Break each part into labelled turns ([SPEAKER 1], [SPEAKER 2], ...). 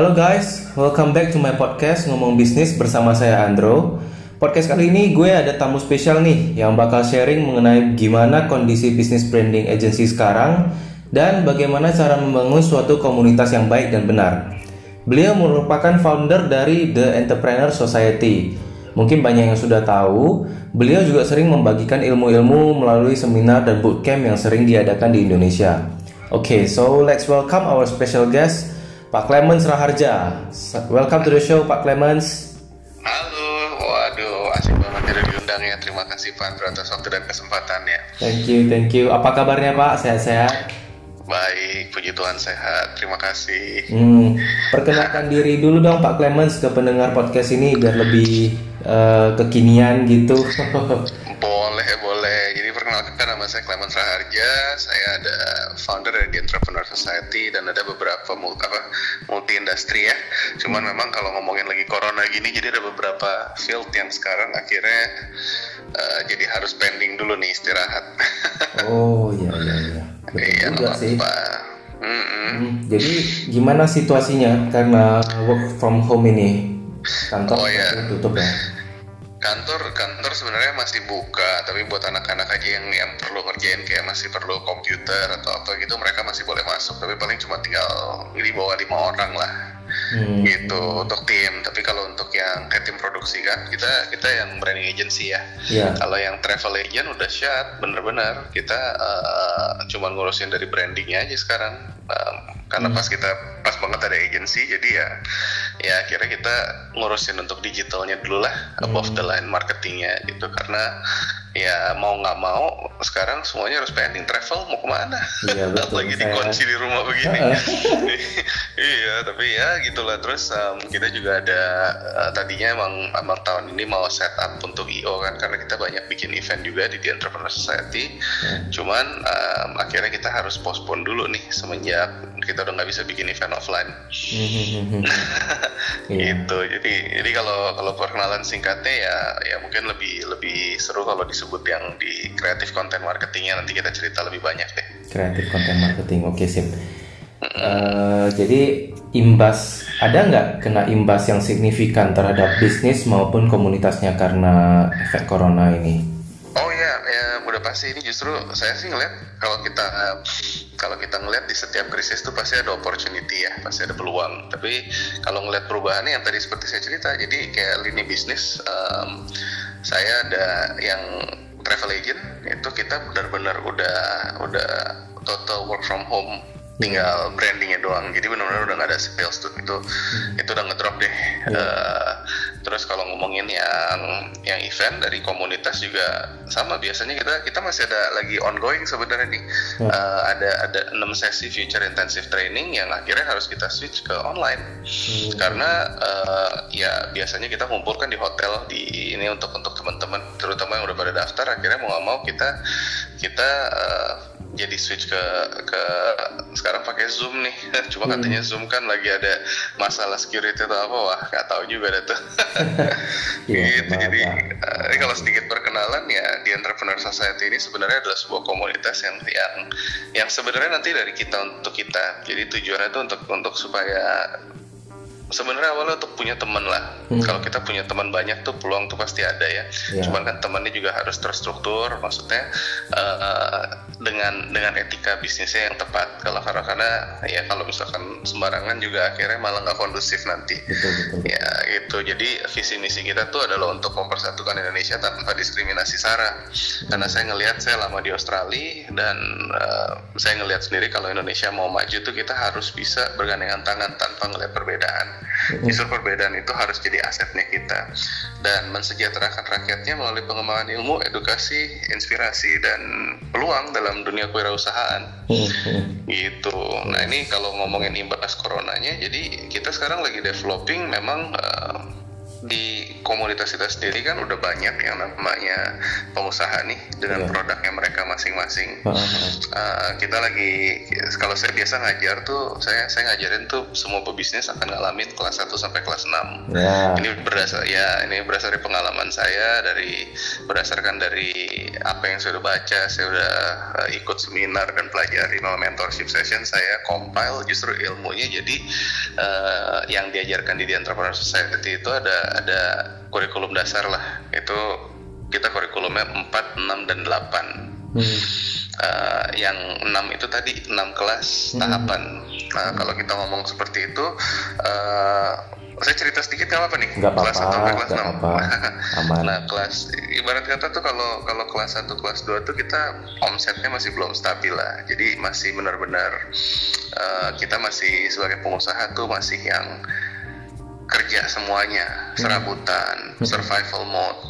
[SPEAKER 1] Halo guys, welcome back to my podcast Ngomong Bisnis bersama saya Andro. Podcast kali ini gue ada tamu spesial nih yang bakal sharing mengenai gimana kondisi bisnis branding agency sekarang dan bagaimana cara membangun suatu komunitas yang baik dan benar. Beliau merupakan founder dari The Entrepreneur Society. Mungkin banyak yang sudah tahu, beliau juga sering membagikan ilmu-ilmu melalui seminar dan bootcamp yang sering diadakan di Indonesia. Oke, okay, so let's welcome our special guest, Pak Clemens Raharja. Welcome to the show, Pak Clemens.
[SPEAKER 2] Halo, waduh, asik banget jadi diundang ya. Terima kasih Pak atas waktu dan kesempatannya.
[SPEAKER 1] Thank you, thank you. Apa kabarnya Pak? Sehat-sehat?
[SPEAKER 2] Baik, puji Tuhan sehat. Terima kasih.
[SPEAKER 1] Hmm, perkenalkan diri dulu dong Pak Clemens ke pendengar podcast ini biar lebih uh, kekinian gitu.
[SPEAKER 2] saya Clemens Raharja. Saya ada founder dari The Entrepreneur Society dan ada beberapa multi, apa, multi industri ya. Cuman memang kalau ngomongin lagi corona gini, jadi ada beberapa field yang sekarang akhirnya uh, jadi harus pending dulu nih istirahat.
[SPEAKER 1] oh iya iya iya.
[SPEAKER 2] Iya, juga
[SPEAKER 1] sih. Mm -hmm. Jadi gimana situasinya karena work from home ini? Kantor oh, iya. tutup ya?
[SPEAKER 2] Kantor kantor sebenarnya masih buka tapi buat anak-anak aja yang yang perlu ngerjain kayak masih perlu komputer atau apa gitu mereka masih boleh masuk. Tapi paling cuma tinggal di bawah lima orang lah. Hmm. gitu untuk tim. Tapi kalau untuk yang kayak tim produksi kan kita kita yang branding agency ya. Yeah. kalau yang travel agent udah shut bener-bener. Kita uh, cuma ngurusin dari brandingnya aja sekarang. Um, karena hmm. pas kita pas banget ada agency jadi ya ya kira kita ngurusin untuk digitalnya dulu lah hmm. above the line marketingnya gitu karena ya mau nggak mau sekarang semuanya harus pending travel mau ke mana? Iya, betul. lagi dikunci di rumah begini. Iya tapi ya gitulah. Terus um, kita juga ada uh, tadinya emang emang tahun ini mau set up untuk io kan karena kita banyak bikin event juga di The Entrepreneur Society. Hmm. cuman um, akhirnya kita harus postpone dulu nih semenjak kita udah nggak bisa bikin event offline. Hmm. gitu. Jadi jadi kalau kalau perkenalan singkatnya ya ya mungkin lebih lebih seru kalau di disebut yang di kreatif konten marketingnya nanti kita cerita lebih banyak deh.
[SPEAKER 1] Kreatif konten marketing, oke okay, sip. Uh, jadi imbas ada nggak kena imbas yang signifikan terhadap bisnis maupun komunitasnya karena efek corona ini?
[SPEAKER 2] Oh ya, ya udah pasti ini justru saya sih ngeliat kalau kita kalau kita ngeliat di setiap krisis tuh pasti ada opportunity ya, pasti ada peluang. Tapi kalau ngeliat perubahannya yang tadi seperti saya cerita, jadi kayak lini bisnis um, saya ada yang travel agent itu kita benar-benar udah udah total work from home tinggal brandingnya doang jadi benar-benar udah nggak ada sales tuh itu hmm. itu udah ngedrop deh yeah. Iya. uh, terus kalau ngomongin yang yang event dari komunitas juga sama biasanya kita kita masih ada lagi ongoing sebenarnya nih yeah. uh, ada ada enam sesi future intensive training yang akhirnya harus kita switch ke online hmm. karena uh, ya biasanya kita kumpulkan di hotel di ini untuk untuk teman-teman terutama yang udah pada daftar akhirnya mau nggak mau kita kita uh, jadi switch ke ke sekarang pakai zoom nih. Cuma hmm. katanya zoom kan lagi ada masalah security atau apa wah nggak tahu juga deh tuh. Ya, gitu jadi uh, kalau sedikit perkenalan ya di entrepreneur society ini sebenarnya adalah sebuah komunitas yang yang yang sebenarnya nanti dari kita untuk kita. Jadi tujuannya itu untuk untuk supaya sebenarnya awalnya untuk punya teman lah. Hmm. Kalau kita punya teman banyak tuh peluang tuh pasti ada ya. Yeah. Cuman kan temannya juga harus terstruktur, maksudnya uh, dengan dengan etika bisnisnya yang tepat. Kalau karena karena ya kalau misalkan sembarangan juga akhirnya malah nggak kondusif nanti. Betul, betul. Ya itu. Jadi visi misi kita tuh adalah untuk mempersatukan Indonesia tanpa diskriminasi sara. Hmm. Karena saya ngelihat saya lama di Australia dan uh, saya ngelihat sendiri kalau Indonesia mau maju tuh kita harus bisa bergandengan tangan tanpa ngelihat perbedaan Justru perbedaan itu harus jadi asetnya kita dan mensejahterakan rakyatnya melalui pengembangan ilmu, edukasi, inspirasi dan peluang dalam dunia kewirausahaan. gitu. Nah ini kalau ngomongin imbas coronanya, jadi kita sekarang lagi developing memang uh, di komunitas kita sendiri kan udah banyak yang namanya pengusaha nih dengan yeah. produknya mereka masing-masing. Uh, -huh. uh, kita lagi kalau saya biasa ngajar tuh saya saya ngajarin tuh semua pebisnis akan ngalamin kelas 1 sampai kelas 6. Yeah. Ini berdasar ya ini berdasar dari pengalaman saya dari berdasarkan dari apa yang saya udah baca, saya udah uh, ikut seminar dan pelajari melalui mentorship session, saya compile justru ilmunya jadi uh, yang diajarkan di The Entrepreneur Society itu ada ada kurikulum dasar lah. Itu kita kurikulumnya 4, 6 dan 8. Hmm. Uh, yang enam itu tadi enam kelas hmm. tahapan. Nah, kalau kita ngomong seperti itu, uh, saya cerita sedikit nggak apa nih?
[SPEAKER 1] Gak kelas apa, sampai kelas enam.
[SPEAKER 2] Aman. Nah, kelas ibarat kata tuh kalau kalau kelas 1 kelas 2 tuh kita omsetnya masih belum stabil lah. Jadi masih benar-benar uh, kita masih sebagai pengusaha tuh masih yang kerja semuanya, hmm. serabutan, hmm. survival mode.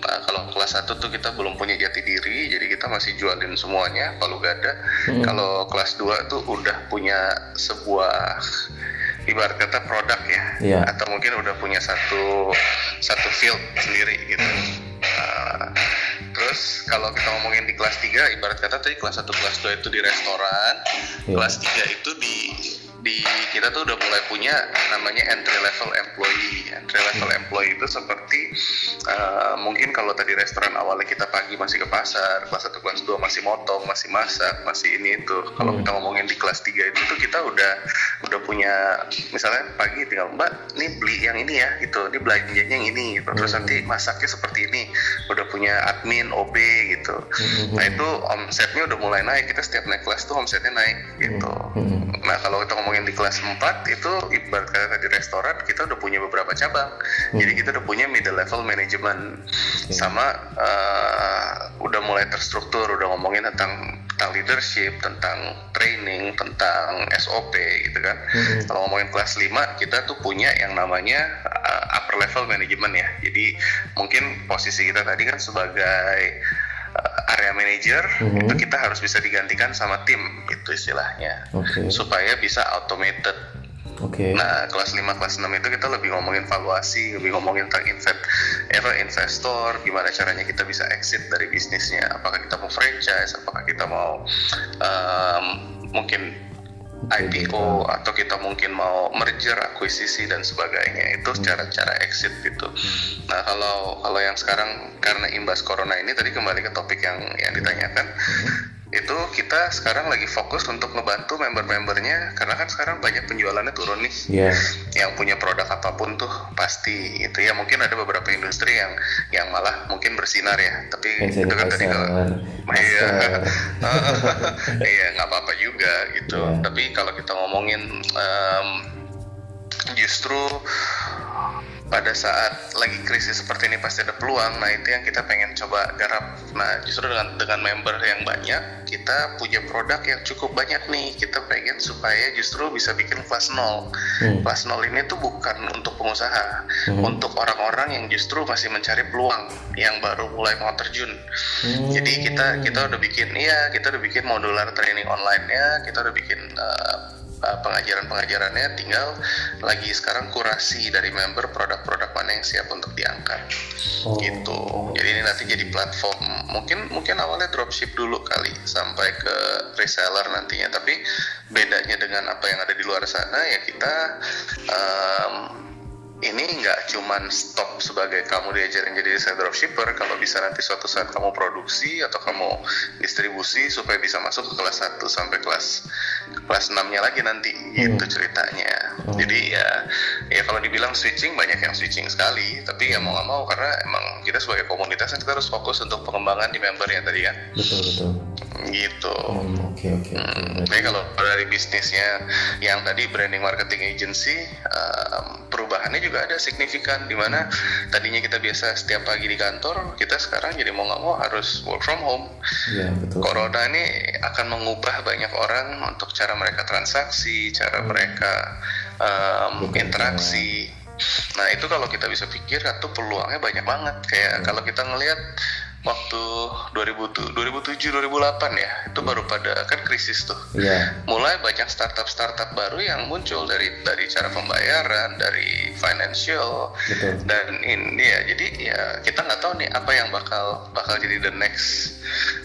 [SPEAKER 2] Nah, kalau kelas 1 tuh kita belum punya jati diri, jadi kita masih jualin semuanya, palu gada. Hmm. Kalau kelas 2 tuh udah punya sebuah ibarat kata produk ya yeah. atau mungkin udah punya satu satu field sendiri gitu uh, terus kalau kita ngomongin di kelas 3 ibarat kata tadi kelas 1 kelas 2 itu di restoran yeah. kelas 3 itu di di kita tuh udah mulai punya namanya entry level employee. Entry level hmm. employee itu seperti uh, mungkin kalau tadi restoran awalnya kita pagi masih ke pasar, kelas 1 kelas 2 masih motong, masih masak, masih ini itu. Kalau hmm. kita ngomongin di kelas 3 itu tuh kita udah udah punya misalnya pagi tinggal Mbak, nih beli yang ini ya gitu, ini belanjanya yang ini gitu. Terus hmm. nanti masaknya seperti ini. Udah punya admin, OB gitu. Nah, itu omsetnya udah mulai naik. Kita setiap naik kelas tuh omsetnya naik gitu. Nah, kalau kita ngomong ngomongin di kelas 4 itu ibarat kata di restoran kita udah punya beberapa cabang. Hmm. Jadi kita udah punya middle level management okay. sama uh, udah mulai terstruktur, udah ngomongin tentang tentang leadership, tentang training, tentang SOP gitu kan. Hmm. Kalau ngomongin kelas 5 kita tuh punya yang namanya uh, upper level management ya. Jadi mungkin posisi kita tadi kan sebagai area manager mm-hmm. itu kita harus bisa digantikan sama tim itu istilahnya okay. supaya bisa automated Okay. Nah, kelas 5, kelas 6 itu kita lebih ngomongin valuasi, lebih ngomongin tentang invest, apa, investor, gimana caranya kita bisa exit dari bisnisnya. Apakah kita mau franchise, apakah kita mau um, mungkin IPO atau kita mungkin mau merger, akuisisi dan sebagainya itu secara cara exit gitu. Hmm. Nah kalau kalau yang sekarang karena imbas corona ini tadi kembali ke topik yang yang ditanyakan. Itu kita sekarang lagi fokus untuk ngebantu member-membernya karena kan sekarang banyak penjualannya turun nih. Yeah. yang punya produk apa pun tuh pasti itu ya mungkin ada beberapa industri yang yang malah mungkin bersinar ya tapi itu kan tadi kalau iya. Iya nggak apa-apa juga gitu. Yeah. tapi kalau kita ngomongin um, justru pada saat lagi krisis seperti ini pasti ada peluang. Nah itu yang kita pengen coba garap. Nah justru dengan dengan member yang banyak, kita punya produk yang cukup banyak nih. Kita pengen supaya justru bisa bikin kelas nol. Hmm. Kelas nol ini tuh bukan untuk pengusaha, hmm. untuk orang-orang yang justru masih mencari peluang, yang baru mulai mau terjun. Hmm. Jadi kita kita udah bikin, iya kita udah bikin modular training online-nya, kita udah bikin uh, uh, pengajaran-pengajarannya tinggal lagi sekarang kurasi dari member produk-produk mana yang siap untuk diangkat. Oh. gitu. Jadi ini nanti jadi platform. Mungkin mungkin awalnya dropship dulu kali sampai ke reseller nantinya. Tapi bedanya dengan apa yang ada di luar sana ya kita um, ini nggak cuman stop sebagai kamu diajarin jadi desain dropshipper. Kalau bisa nanti suatu saat kamu produksi atau kamu distribusi supaya bisa masuk ke kelas 1 sampai kelas kelas 6 nya lagi nanti hmm. itu ceritanya. Hmm. jadi ya ya kalau dibilang switching banyak yang switching sekali. Tapi ya mau nggak mau karena emang kita sebagai komunitas kita harus fokus untuk pengembangan di membernya tadi kan.
[SPEAKER 1] Betul betul.
[SPEAKER 2] Gitu.
[SPEAKER 1] Hmm, oke oke
[SPEAKER 2] hmm, tapi kalau dari bisnisnya yang tadi branding marketing agency um, perubahannya juga ada signifikan di mana tadinya kita biasa setiap pagi di kantor kita sekarang jadi mau nggak mau harus work from home. Ya, betul. corona ini akan mengubah banyak orang untuk cara mereka transaksi cara hmm. mereka um, interaksi nah itu kalau kita bisa pikir itu peluangnya banyak banget kayak hmm. kalau kita ngelihat waktu 2007 2008 ya itu baru pada kan krisis tuh yeah. mulai banyak startup startup baru yang muncul dari dari cara pembayaran dari financial Betul. dan ini ya jadi ya kita nggak tahu nih apa yang bakal bakal jadi the next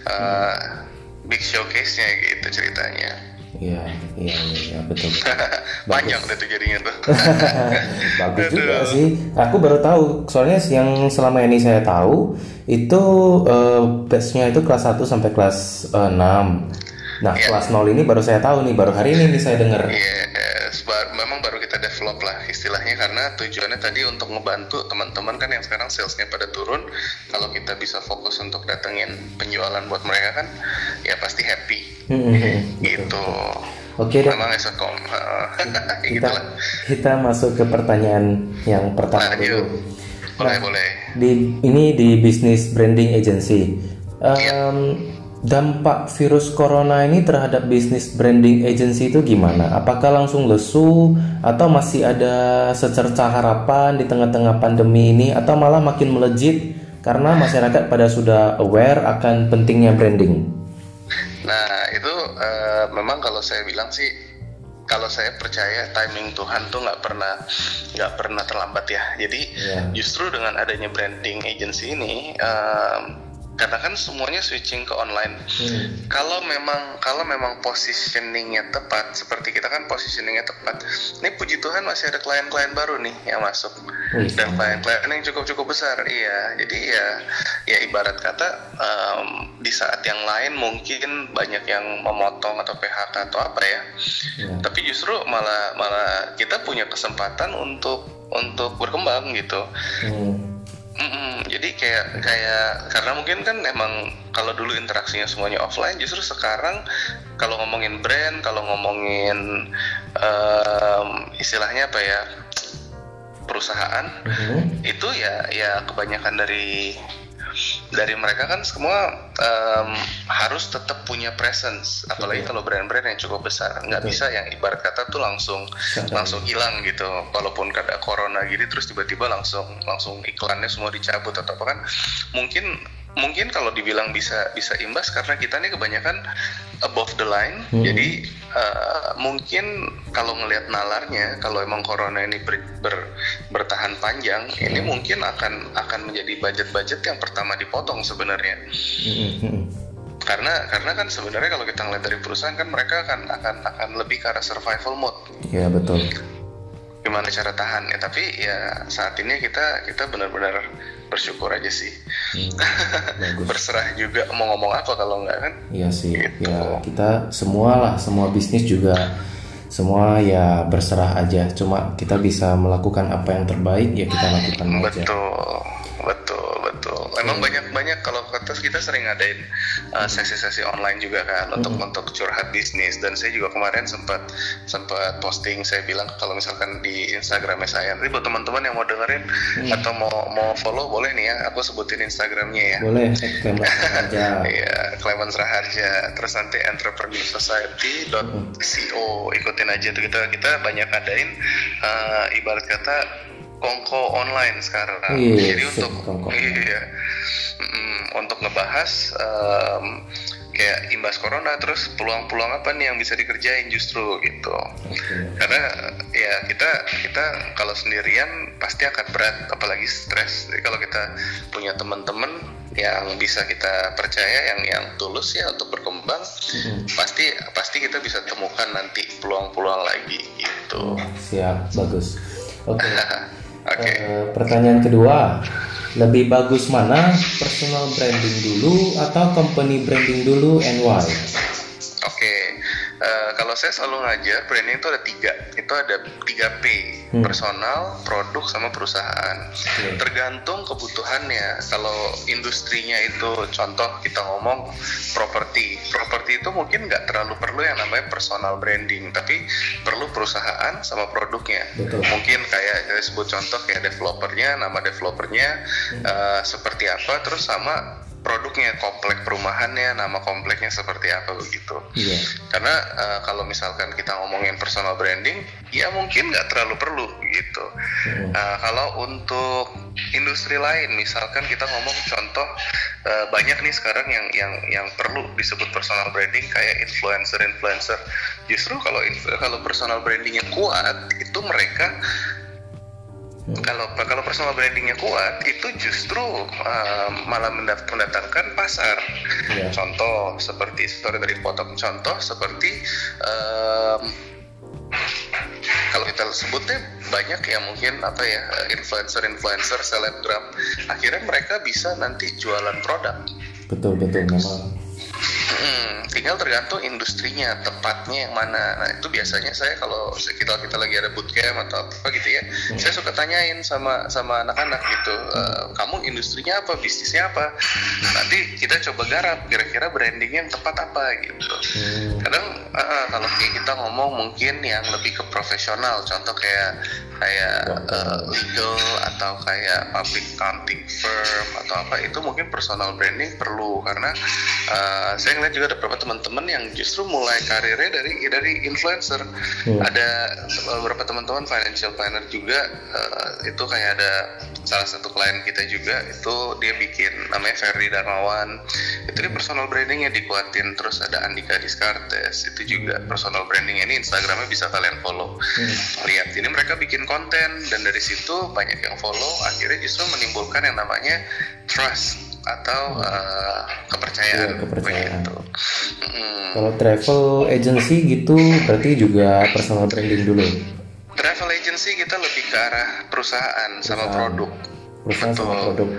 [SPEAKER 2] uh, big showcase-nya gitu ceritanya
[SPEAKER 1] Iya, iya, iya, betul.
[SPEAKER 2] Panjang deh tuh jadinya tuh.
[SPEAKER 1] Bagus juga sih. Aku baru tahu, soalnya yang selama ini saya tahu itu uh, batchnya itu kelas 1 sampai kelas uh, 6. Nah,
[SPEAKER 2] Iya.
[SPEAKER 1] kelas 0 ini baru saya tahu nih, baru hari ini nih saya dengar.
[SPEAKER 2] Yes, ba- memang baru kita develop lah istilahnya karena tujuannya tadi untuk ngebantu teman-teman kan yang sekarang salesnya pada turun. Kalau kita bisa fokus untuk datengin penjualan buat mereka kan, ya pasti happy.
[SPEAKER 1] Hmm.
[SPEAKER 2] Gitu.
[SPEAKER 1] Oke deh,
[SPEAKER 2] Memang
[SPEAKER 1] kita
[SPEAKER 2] gitu
[SPEAKER 1] kita masuk ke pertanyaan yang pertama
[SPEAKER 2] Lanjut.
[SPEAKER 1] dulu.
[SPEAKER 2] Boleh, boleh.
[SPEAKER 1] Di ini di bisnis branding agency. Em, dampak virus corona ini terhadap bisnis branding agency itu gimana? Apakah langsung lesu atau masih ada secerca harapan di tengah-tengah pandemi ini atau malah makin melejit karena masyarakat pada sudah aware akan pentingnya branding?
[SPEAKER 2] Nah, itu eh, memang kalau saya bilang sih kalau saya percaya timing Tuhan tuh nggak pernah nggak pernah terlambat ya. Jadi
[SPEAKER 1] Iya.
[SPEAKER 2] justru dengan adanya branding agency ini em, karena kan semuanya switching ke online.
[SPEAKER 1] Hmm.
[SPEAKER 2] Kalau memang kalau memang positioningnya tepat, seperti kita kan positioningnya tepat. Ini puji Tuhan masih ada klien-klien baru nih yang masuk
[SPEAKER 1] Wih.
[SPEAKER 2] dan klien-klien yang cukup cukup besar. Iya, jadi ya ya ibarat kata em, di saat yang lain mungkin banyak yang memotong atau PHK atau apa ya.
[SPEAKER 1] Ya.
[SPEAKER 2] Tapi justru malah malah kita punya kesempatan untuk untuk berkembang gitu.
[SPEAKER 1] Hmm.
[SPEAKER 2] Kayak kayak karena mungkin kan emang kalau dulu interaksinya semuanya offline, justru sekarang kalau ngomongin brand, kalau ngomongin em, istilahnya apa ya perusahaan
[SPEAKER 1] Mhm.
[SPEAKER 2] itu ya ya kebanyakan dari dari mereka kan semua em, harus tetap punya presence apalagi
[SPEAKER 1] Betul.
[SPEAKER 2] kalau brand-brand yang cukup besar nggak
[SPEAKER 1] Betul.
[SPEAKER 2] bisa yang ibarat kata tuh langsung langsung hilang gitu walaupun ada corona gini terus tiba-tiba langsung langsung iklannya semua dicabut atau apa kan mungkin mungkin kalau dibilang bisa bisa imbas karena kita nih kebanyakan above the line
[SPEAKER 1] Mhm.
[SPEAKER 2] jadi eh, mungkin kalau ngelihat nalarnya kalau emang corona ini ber- ber- bertahan panjang ini
[SPEAKER 1] Hmm.
[SPEAKER 2] mungkin akan akan menjadi budget-budget yang pertama dipotong sebenarnya
[SPEAKER 1] Hmm, hmm,
[SPEAKER 2] karena karena kan sebenarnya kalau kita ngeliat dari perusahaan kan mereka akan akan akan lebih ke arah survival mode
[SPEAKER 1] Ya betul.
[SPEAKER 2] gimana cara tahan ya tapi ya saat ini kita kita benar-benar bersyukur aja sih
[SPEAKER 1] Hmm,
[SPEAKER 2] berserah juga mau ngomong apa kalau nggak kan
[SPEAKER 1] Iya sih,
[SPEAKER 2] Gitu.
[SPEAKER 1] ya kita semua lah, semua bisnis juga semua ya berserah aja. Cuma kita bisa melakukan apa yang terbaik ya kita lakukan aja.
[SPEAKER 2] betul betul emang banyak banyak. Kalau kata kita sering ngadain uh, sesi-sesi online juga kan untuk untuk curhat bisnis. Dan saya juga kemarin sempat sempat posting saya bilang kalau misalkan di Instagramnya saya. Nanti buat teman-teman yang mau dengerin atau mau mau follow boleh nih ya. Aku sebutin Instagramnya ya.
[SPEAKER 1] Boleh, aja.
[SPEAKER 2] Iya, Clemens Raharja. Terus nanti Entrepreneur Society.co ikutin aja tuh. Kita kita banyak adain eh, ibarat kata kongko online sekarang.
[SPEAKER 1] Iya,
[SPEAKER 2] Jadi untuk
[SPEAKER 1] kongko.
[SPEAKER 2] iya Mm, untuk ngebahas em, kayak imbas corona terus peluang-peluang apa nih yang bisa dikerjain justru gitu.
[SPEAKER 1] Oke.
[SPEAKER 2] Karena ya kita kita kalau sendirian pasti akan berat apalagi stres. Jadi kalau kita punya teman-teman yang bisa kita percaya yang yang tulus ya untuk berkembang
[SPEAKER 1] Mm-mm.
[SPEAKER 2] pasti pasti kita bisa temukan nanti peluang-peluang lagi gitu.
[SPEAKER 1] Siap, bagus. Oke.
[SPEAKER 2] Oke.
[SPEAKER 1] Eh, pertanyaan kedua, lebih bagus mana personal branding dulu atau company branding dulu and why?
[SPEAKER 2] Oke, Eh, kalau saya selalu ngajar branding itu ada tiga, itu ada tiga P,
[SPEAKER 1] Hmm.
[SPEAKER 2] personal, produk, sama perusahaan.
[SPEAKER 1] Oke.
[SPEAKER 2] Tergantung kebutuhannya. Kalau industrinya itu, contoh kita ngomong properti, properti itu mungkin nggak terlalu perlu yang namanya personal branding, tapi perlu perusahaan sama produknya.
[SPEAKER 1] Betul.
[SPEAKER 2] Mungkin kayak kita sebut contoh kayak developernya, nama developernya eh, seperti apa, terus sama produknya, komplek perumahannya, nama kompleknya seperti apa begitu.
[SPEAKER 1] Iya.
[SPEAKER 2] Karena eh, kalau misalkan kita ngomongin personal branding, ya mungkin nggak terlalu perlu gitu.
[SPEAKER 1] Mm.
[SPEAKER 2] Nah, kalau untuk industri lain, misalkan kita ngomong contoh eh, banyak nih sekarang yang yang yang perlu disebut personal branding kayak influencer-influencer. Justru kalau kalau personal brandingnya kuat, itu mereka Hmm. Kalau kalau personal brandingnya kuat, itu justru uh, malah mendatangkan pasar. Yeah. Contoh seperti sorry dari potong contoh seperti um, kalau kita sebutnya banyak ya mungkin apa ya influencer-influencer selebgram akhirnya mereka bisa nanti jualan produk
[SPEAKER 1] betul betul memang
[SPEAKER 2] Hmm, tinggal tergantung industrinya tepatnya yang mana. Nah itu biasanya saya kalau kita kita lagi ada bootcamp atau apa gitu ya, hmm. saya suka tanyain sama sama anak-anak gitu, e, kamu industrinya apa, bisnisnya apa? Nanti kita coba garap kira-kira branding yang tepat apa gitu. Hmm. Kadang uh, kalau kita ngomong mungkin yang lebih ke profesional, contoh kayak kayak uh, legal atau kayak public accounting firm atau apa itu mungkin personal branding perlu karena uh, saya ngeliat juga ada beberapa teman-teman yang justru mulai karirnya dari dari influencer. Hmm. ada beberapa teman-teman financial planner juga uh, itu kayak ada salah satu klien kita juga itu dia bikin namanya Ferry Darmawan. Itu dia personal brandingnya dikuatin terus ada Andika Diskartes itu juga personal branding ini Instagramnya bisa kalian follow. Hmm. lihat ini mereka bikin konten dan dari situ banyak yang follow akhirnya justru menimbulkan yang namanya trust atau uh, kepercayaan,
[SPEAKER 1] ya, kepercayaan. Gitu. Hmm. Kalau travel agency gitu berarti juga personal branding dulu.
[SPEAKER 2] Travel agency kita lebih ke arah perusahaan, perusahaan. sama produk.
[SPEAKER 1] Perusahaan Betul. sama produk.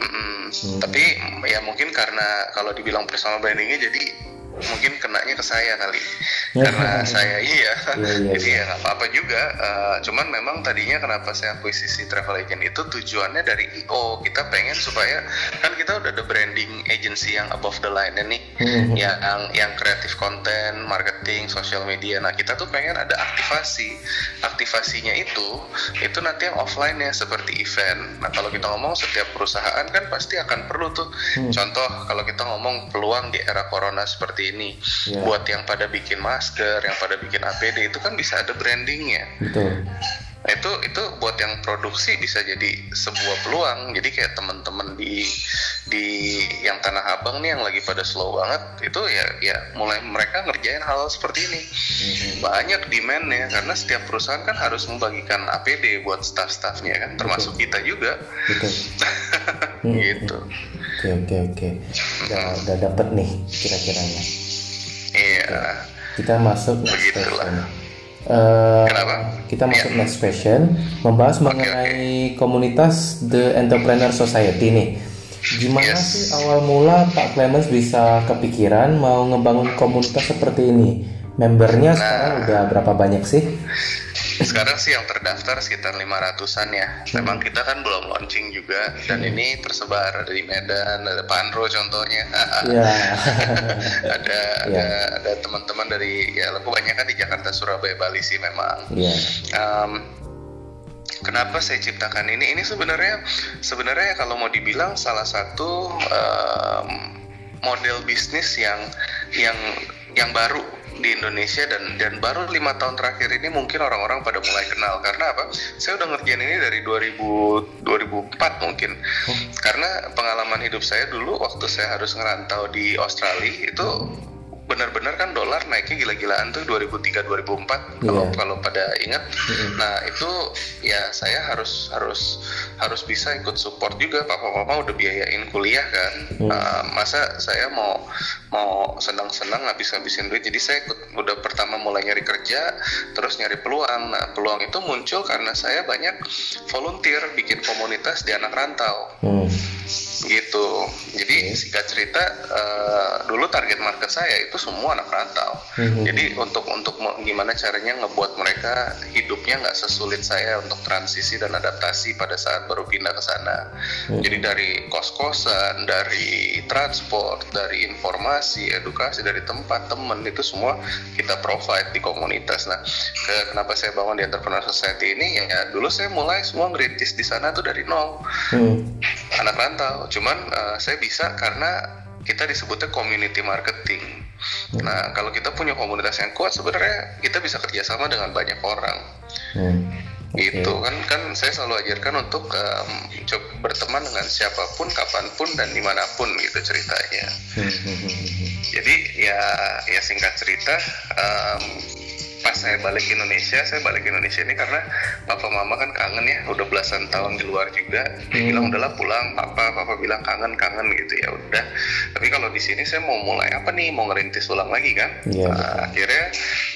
[SPEAKER 2] Hmm. Tapi ya mungkin karena kalau dibilang personal brandingnya jadi mungkin kenanya ke saya kali. Karena saya iya. Yeah, yeah, jadi ya nggak apa-apa juga. Uh, cuman memang tadinya kenapa saya akuisisi travel agent itu tujuannya dari IO kita pengen supaya kan kita udah ada branding agency yang above the line nih mm-hmm. yang yang kreatif konten marketing sosial media. Nah kita tuh pengen ada aktivasi. Aktivasinya itu itu nanti yang offline ya seperti event. Nah kalau kita ngomong setiap perusahaan kan pasti akan perlu tuh. Mm. contoh kalau kita ngomong peluang di era corona seperti ini yeah. buat yang pada bikin mas masker, yang pada bikin APD itu kan bisa ada brandingnya.
[SPEAKER 1] Betul.
[SPEAKER 2] Nah, itu itu buat yang produksi bisa jadi sebuah peluang. Jadi kayak teman-teman di di yang Tanah Abang nih yang lagi pada slow banget itu ya ya mulai mereka ngerjain hal, -hal seperti ini. Mm-hmm. Banyak demandnya karena setiap perusahaan kan harus membagikan APD buat staff-staffnya kan, termasuk Betul. kita juga.
[SPEAKER 1] Betul.
[SPEAKER 2] gitu.
[SPEAKER 1] Oke oke oke. Udah, udah dapet nih kira-kiranya.
[SPEAKER 2] Iya
[SPEAKER 1] kita masuk next question. Uh, Kita masuk yeah. next question, membahas okay, mengenai okay. komunitas The Entrepreneur Society nih. Gimana yes. sih awal mula Pak Clemens bisa kepikiran mau ngebangun komunitas seperti ini? Membernya nah, sekarang udah berapa banyak sih?
[SPEAKER 2] Sekarang sih yang terdaftar sekitar 500-an ya. Memang kita kan belum launching juga dan hmm. ini tersebar di Medan, ada Panro contohnya.
[SPEAKER 1] Yeah.
[SPEAKER 2] ada yeah. ada ada teman-teman dari ya kebanyakan di Jakarta, Surabaya, Bali sih memang.
[SPEAKER 1] Yeah.
[SPEAKER 2] Um, kenapa saya ciptakan ini? Ini sebenarnya sebenarnya kalau mau dibilang salah satu um, model bisnis yang yang yang baru di Indonesia dan dan baru lima tahun terakhir ini mungkin orang-orang pada mulai kenal karena apa? Saya udah ngerjain ini dari 2000 2004 mungkin. Oh. Karena pengalaman hidup saya dulu waktu saya harus ngerantau di Australia itu benar-benar kan dolar naiknya gila-gilaan tuh 2003 2004 kalau yeah. kalau pada ingat. Mm-hmm. Nah, itu ya saya harus harus harus bisa ikut support juga papa mama udah biayain kuliah kan. Mm. Uh, masa saya mau mau senang-senang habis-habisin duit. Jadi saya ikut udah pertama mulai nyari kerja, terus nyari peluang. Nah, peluang itu muncul karena saya banyak volunteer bikin komunitas di anak rantau. Mm gitu jadi singkat cerita uh, dulu target market saya itu semua anak rantau mm-hmm. jadi untuk untuk gimana caranya ngebuat mereka hidupnya nggak sesulit saya untuk transisi dan adaptasi pada saat baru pindah ke sana mm-hmm. jadi dari kos-kosan dari transport dari informasi edukasi dari tempat temen itu semua kita provide di komunitas nah ke, kenapa saya bangun di entrepreneur society ini ya dulu saya mulai semua ngerintis di sana tuh dari nol mm-hmm. anak rantau cuman uh, saya bisa karena kita disebutnya community marketing. Hmm. Nah, kalau kita punya komunitas yang kuat, sebenarnya kita bisa kerjasama dengan banyak orang. Hmm. Okay. Gitu kan, kan saya selalu ajarkan untuk um, coba berteman dengan siapa pun, kapan pun dan di mana pun gitu ceritanya. Hmm. Jadi ya, ya singkat cerita, um, pas saya balik ke Indonesia saya balik ke Indonesia ini karena papa mama kan kangen ya udah belasan tahun di luar juga. Dia
[SPEAKER 1] Hmm.
[SPEAKER 2] bilang udahlah pulang. Papa papa bilang kangen kangen gitu ya udah. Tapi kalau di sini saya mau mulai apa nih? Mau ngerintis ulang lagi kan?
[SPEAKER 1] Iya,
[SPEAKER 2] Nah, akhirnya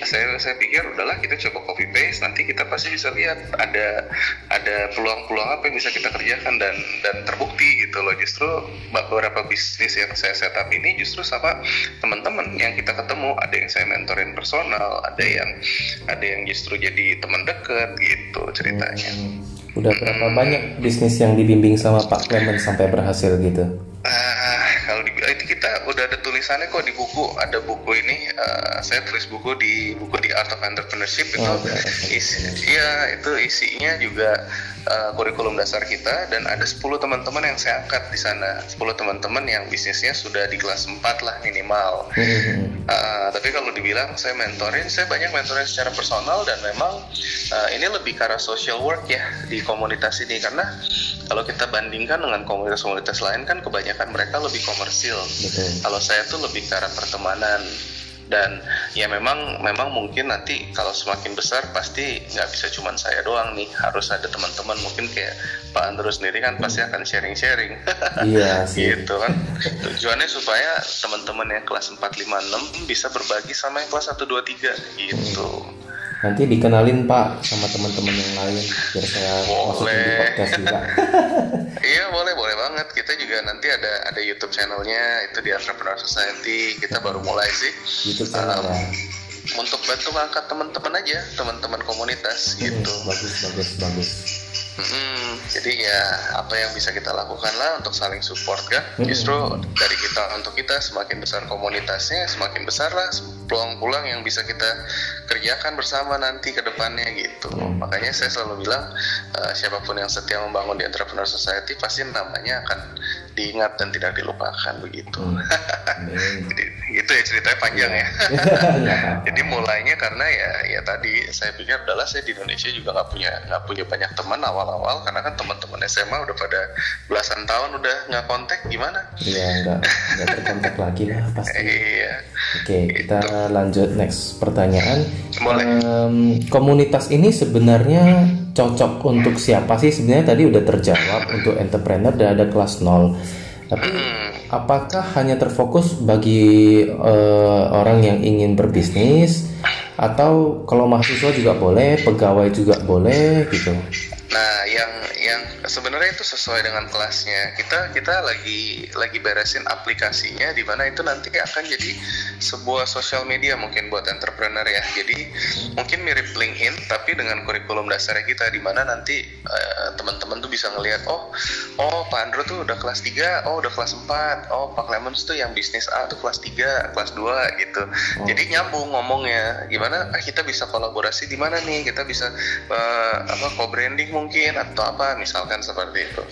[SPEAKER 2] saya saya pikir udahlah kita coba copy paste nanti kita pasti bisa lihat ada ada peluang-peluang apa yang bisa kita kerjakan dan dan terbukti gitu loh. Justru beberapa bisnis yang saya setup ini justru sama teman-teman yang kita ketemu. Ada yang saya mentorin personal ada yang ada yang justru jadi teman dekat gitu ceritanya
[SPEAKER 1] Hmm. Udah berapa banyak bisnis yang dibimbing sama Pak Clement sampai berhasil gitu?
[SPEAKER 2] Ah, kalau di itu kita udah ada tulisannya kok di buku ada buku ini eh, saya tulis buku di buku di Art of Entrepreneurship itu
[SPEAKER 1] Oh, Art of
[SPEAKER 2] isi iya itu isinya juga eh, kurikulum dasar kita dan ada 10 teman-teman yang saya angkat di sana 10 teman-teman yang bisnisnya sudah di kelas 4 lah minimal
[SPEAKER 1] Hmm.
[SPEAKER 2] Uh, tapi kalau dibilang saya mentorin, saya banyak mentorin secara personal dan memang uh, ini lebih ke arah social work ya di komunitas ini karena kalau kita bandingkan dengan komunitas-komunitas lain kan kebanyakan mereka lebih komersil.
[SPEAKER 1] Betul.
[SPEAKER 2] Kalau saya tuh lebih ke arah pertemanan. Dan ya memang memang mungkin nanti kalau semakin besar pasti nggak bisa cuma saya doang nih. Harus ada teman-teman mungkin kayak Pak Andro sendiri kan pasti akan sharing-sharing.
[SPEAKER 1] Iya sih.
[SPEAKER 2] gitu kan. Tujuannya supaya teman-teman yang kelas 4, 5, 6 bisa berbagi sama yang kelas 1, 2, 3 gitu
[SPEAKER 1] Nanti dikenalin Pak sama teman-teman yang lain biar saya masukin di
[SPEAKER 2] Boleh.
[SPEAKER 1] podcast juga.
[SPEAKER 2] iya boleh boleh banget kita juga nanti ada ada YouTube channelnya itu di Entrepreneur Society kita baru mulai sih
[SPEAKER 1] YouTube channel ya.
[SPEAKER 2] untuk bantu ngangkat teman-teman aja teman-teman komunitas
[SPEAKER 1] Hmm,
[SPEAKER 2] gitu
[SPEAKER 1] Bagus bagus bagus.
[SPEAKER 2] Mm-mm. jadi ya apa yang bisa kita lakukan lah untuk saling support kan
[SPEAKER 1] Mm-mm.
[SPEAKER 2] justru dari kita untuk kita semakin besar komunitasnya semakin besar lah peluang-peluang yang bisa kita kerjakan bersama nanti ke depannya gitu
[SPEAKER 1] Mm.
[SPEAKER 2] makanya saya selalu bilang eh, siapa pun yang setia membangun di Entrepreneur Society pasti namanya akan diingat dan tidak dilupakan begitu
[SPEAKER 1] Hmm.
[SPEAKER 2] Jadi gitu ya ceritanya panjang ya
[SPEAKER 1] Nggak apa-apa.
[SPEAKER 2] jadi mulainya karena ya ya tadi saya pikir adalah saya di Indonesia juga nggak punya nggak punya banyak teman awal-awal karena kan teman-teman SMA udah pada belasan tahun udah nggak kontak gimana
[SPEAKER 1] Iya nggak nggak terkontak lagi lah pasti.
[SPEAKER 2] iya
[SPEAKER 1] Oke kita lanjut next pertanyaan.
[SPEAKER 2] Boleh.
[SPEAKER 1] Em, komunitas ini sebenarnya cocok untuk siapa sih? Sebenarnya tadi udah terjawab untuk entrepreneur dan ada kelas 0 Tapi apakah hanya terfokus bagi eh, orang yang ingin berbisnis atau kalau mahasiswa juga boleh, pegawai juga boleh gitu?
[SPEAKER 2] Nah, yang yang sebenarnya itu sesuai dengan kelasnya. Kita kita lagi lagi beresin aplikasinya di mana itu nanti akan jadi sebuah sosial media mungkin buat entrepreneur ya. Jadi mungkin mirip LinkedIn tapi dengan kurikulum dasarnya kita di mana nanti eh, teman-teman tuh bisa ngelihat oh oh Pak Andro tuh udah kelas 3, oh udah kelas 4, oh Pak Clemens tuh yang bisnis A tuh kelas 3, kelas 2 gitu. Jadi nyambung ngomongnya. Gimana ah kita bisa kolaborasi di mana nih? Kita bisa eh, apa co-branding mungkin atau apa misalkan seperti itu.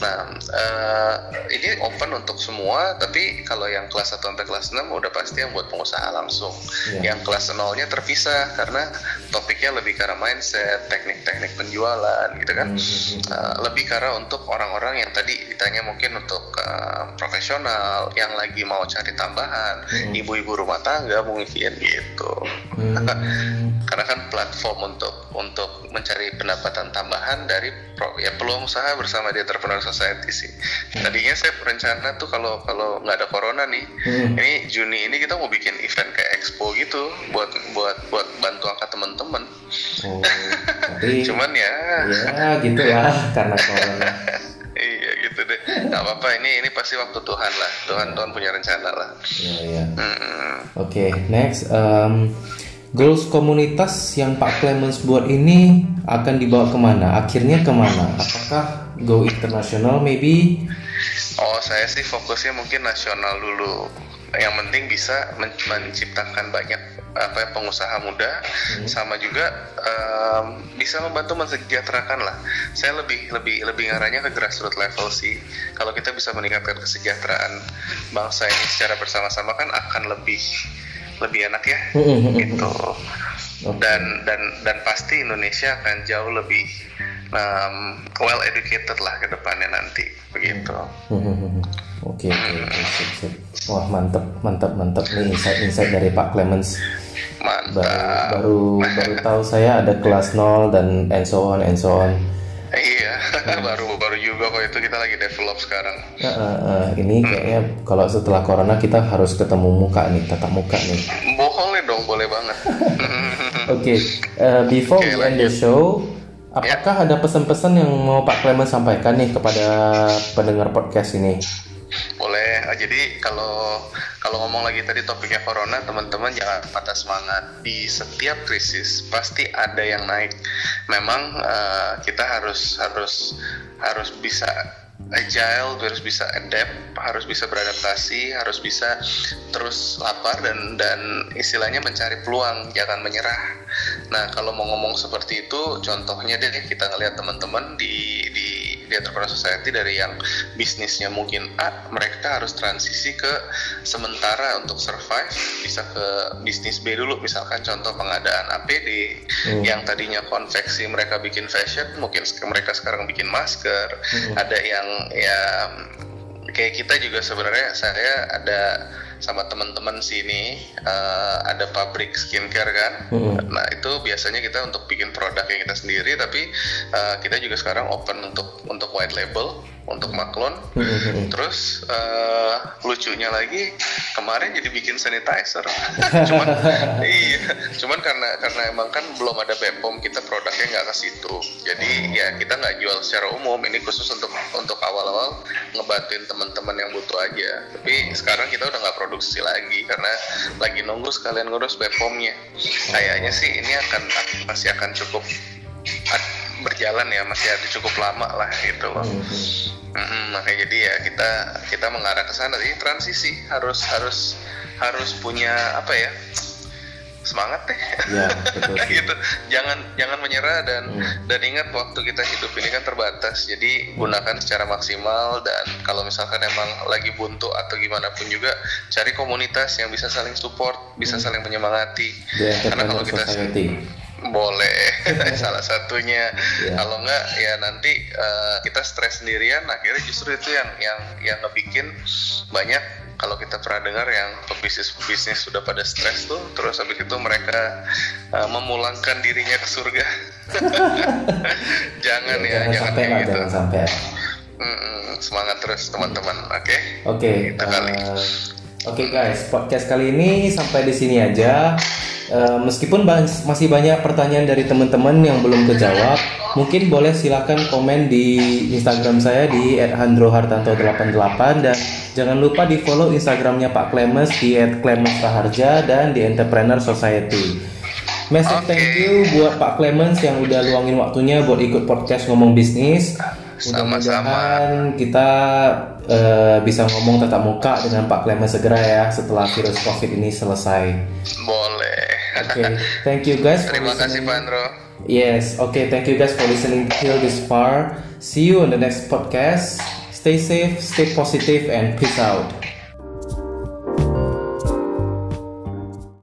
[SPEAKER 2] Nah, eh, ini open untuk semua, tapi kalau yang kelas 1 sampai kelas 6 udah pasti yang buat pengusaha langsung.
[SPEAKER 1] Iya.
[SPEAKER 2] Yang kelas 0-nya terpisah karena topiknya lebih karena mindset, teknik-teknik penjualan gitu kan. Eh, lebih karena untuk orang-orang yang tadi ditanya mungkin untuk eh, profesional yang lagi mau cari tambahan,
[SPEAKER 1] Hmm.
[SPEAKER 2] ibu-ibu rumah tangga mungkin gitu
[SPEAKER 1] Hmm,
[SPEAKER 2] karena kan platform untuk untuk mencari pendapatan tambahan dari pro, ya peluang usaha bersama di entrepreneur society sih. Tadinya saya berencana tuh kalau kalau nggak ada corona nih,
[SPEAKER 1] Hmm.
[SPEAKER 2] ini Juni ini kita mau bikin event kayak expo gitu buat buat buat bantu angkat teman-teman.
[SPEAKER 1] oh, tapi
[SPEAKER 2] Cuman ya,
[SPEAKER 1] ya gitulah karena corona.
[SPEAKER 2] iya gitu deh. Nggak apa-apa ini ini pasti waktu Tuhan lah. Tuhan Tuhan punya rencana lah.
[SPEAKER 1] Iya iya.
[SPEAKER 2] Hmm.
[SPEAKER 1] Oke, next. Um, goals komunitas yang Pak Clemens buat ini akan dibawa ke mana? Akhirnya ke mana? Apakah go internasional maybe?
[SPEAKER 2] Oh, saya sih fokusnya mungkin nasional dulu. Yang penting bisa men- menciptakan banyak apa ya, pengusaha muda, sama juga em, bisa membantu mensejahterakan lah. Saya lebih lebih lebih ngarahnya ke grassroots level sih. Kalau kita bisa meningkatkan kesejahteraan bangsa ini secara bersama-sama kan akan lebih lebih enak ya, gitu. Dan dan dan pasti Indonesia akan jauh lebih um, well educated lah ke depannya nanti, begitu.
[SPEAKER 1] Oke, sip, sip. Wah mantep, mantep, mantep nih insight-insight dari Pak Clemens.
[SPEAKER 2] Mantap.
[SPEAKER 1] Baru baru, baru tahu saya ada kelas 0 dan and so on and so on.
[SPEAKER 2] Iya, baru baru juga kok itu kita lagi develop sekarang.
[SPEAKER 1] Uh, uh, uh, ini kayaknya kalau setelah corona kita harus ketemu muka nih, tatap muka nih.
[SPEAKER 2] Boleh dong, boleh banget.
[SPEAKER 1] Oke, okay. uh, before
[SPEAKER 2] Oke,
[SPEAKER 1] we end the
[SPEAKER 2] lanjut.
[SPEAKER 1] show, apakah ada pesan-pesan yang mau Pak Clement sampaikan nih kepada pendengar podcast ini?
[SPEAKER 2] Ah, jadi kalau kalau ngomong lagi tadi topiknya corona, teman-teman jangan patah semangat. Di setiap krisis pasti ada yang naik. Memang eh, kita harus harus harus bisa agile, harus bisa adapt, harus bisa beradaptasi, harus bisa terus lapar dan dan istilahnya mencari peluang, jangan menyerah. Nah, kalau mau ngomong seperti itu, contohnya deh kita ngelihat teman-teman di entrepreneur society dari yang bisnisnya mungkin A, mereka harus transisi ke sementara untuk survive bisa ke bisnis B dulu, misalkan contoh pengadaan APD
[SPEAKER 1] Hmm.
[SPEAKER 2] yang tadinya konveksi mereka bikin fashion, mungkin mereka sekarang bikin masker, ada yang ya kayak kita juga sebenarnya saya ada sama teman-teman sini eh, ada pabrik skincare kan.
[SPEAKER 1] Mm-mm.
[SPEAKER 2] Nah itu biasanya kita untuk bikin produk yang kita sendiri, tapi eh, kita juga sekarang open untuk untuk white label, untuk maklon.
[SPEAKER 1] Mm-mm.
[SPEAKER 2] Terus eh, lucunya lagi kemarin jadi bikin sanitizer. cuman iya, cuman karena karena emang kan belum ada Bepom kita produknya nggak ke situ. Jadi ya kita nggak jual secara umum. Ini khusus untuk untuk awal-awal ngebantuin teman-teman yang butuh aja. Tapi sekarang kita udah nggak produksi lagi karena lagi nunggu sekalian ngurus Bepomnya. Kayaknya sih ini akan masih akan cukup berjalan ya masih ada cukup lama lah gitu loh. Mm, makanya jadi ya kita kita mengarah ke sana. Sih transisi harus harus harus punya apa ya semangat deh.
[SPEAKER 1] Ya, betul
[SPEAKER 2] gitu. Jangan jangan menyerah dan
[SPEAKER 1] Hmm.
[SPEAKER 2] dan ingat waktu kita hidup ini kan terbatas. Jadi gunakan secara maksimal dan kalau misalkan emang lagi buntu atau gimana pun juga cari komunitas yang bisa saling support bisa saling menyemangati.
[SPEAKER 1] The
[SPEAKER 2] karena kalau kita
[SPEAKER 1] Society.
[SPEAKER 2] Boleh salah satunya
[SPEAKER 1] Ya.
[SPEAKER 2] kalau enggak ya nanti eh, kita stres sendirian akhirnya justru itu yang yang yang ngebikin banyak kalau kita pernah dengar yang pebisnis pebisnis sudah pada stres tuh terus habis itu mereka eh, memulangkan dirinya ke surga jangan ya,
[SPEAKER 1] jangan
[SPEAKER 2] jangan
[SPEAKER 1] sampai
[SPEAKER 2] kayak gitu
[SPEAKER 1] jangan sampai.
[SPEAKER 2] Mm-mm, semangat terus teman-teman oke
[SPEAKER 1] Oke,
[SPEAKER 2] Gitu kali.
[SPEAKER 1] eh, oke guys, podcast kali ini sampai di sini aja. Eh, meskipun bans- masih banyak pertanyaan dari teman-teman yang belum kejawab, mungkin boleh silakan komen di Instagram saya di @handrohartanto88 dan jangan lupa di follow Instagramnya Pak Clemens di @clemensraharja dan di Entrepreneur Society. Massive
[SPEAKER 2] Oke.
[SPEAKER 1] thank you buat Pak Clemens yang udah luangin waktunya buat ikut podcast ngomong bisnis.
[SPEAKER 2] Sama-sama.
[SPEAKER 1] Mudah-mudahan kita eh, bisa ngomong tatap muka dengan Pak Clemens segera ya setelah virus COVID ini selesai.
[SPEAKER 2] boleh
[SPEAKER 1] Oke, thank you guys
[SPEAKER 2] terima kasih
[SPEAKER 1] listening.
[SPEAKER 2] Pak Andro
[SPEAKER 1] Yes, okay, thank you guys for listening till this far. See you on the next podcast. Stay safe, stay positive, and peace out.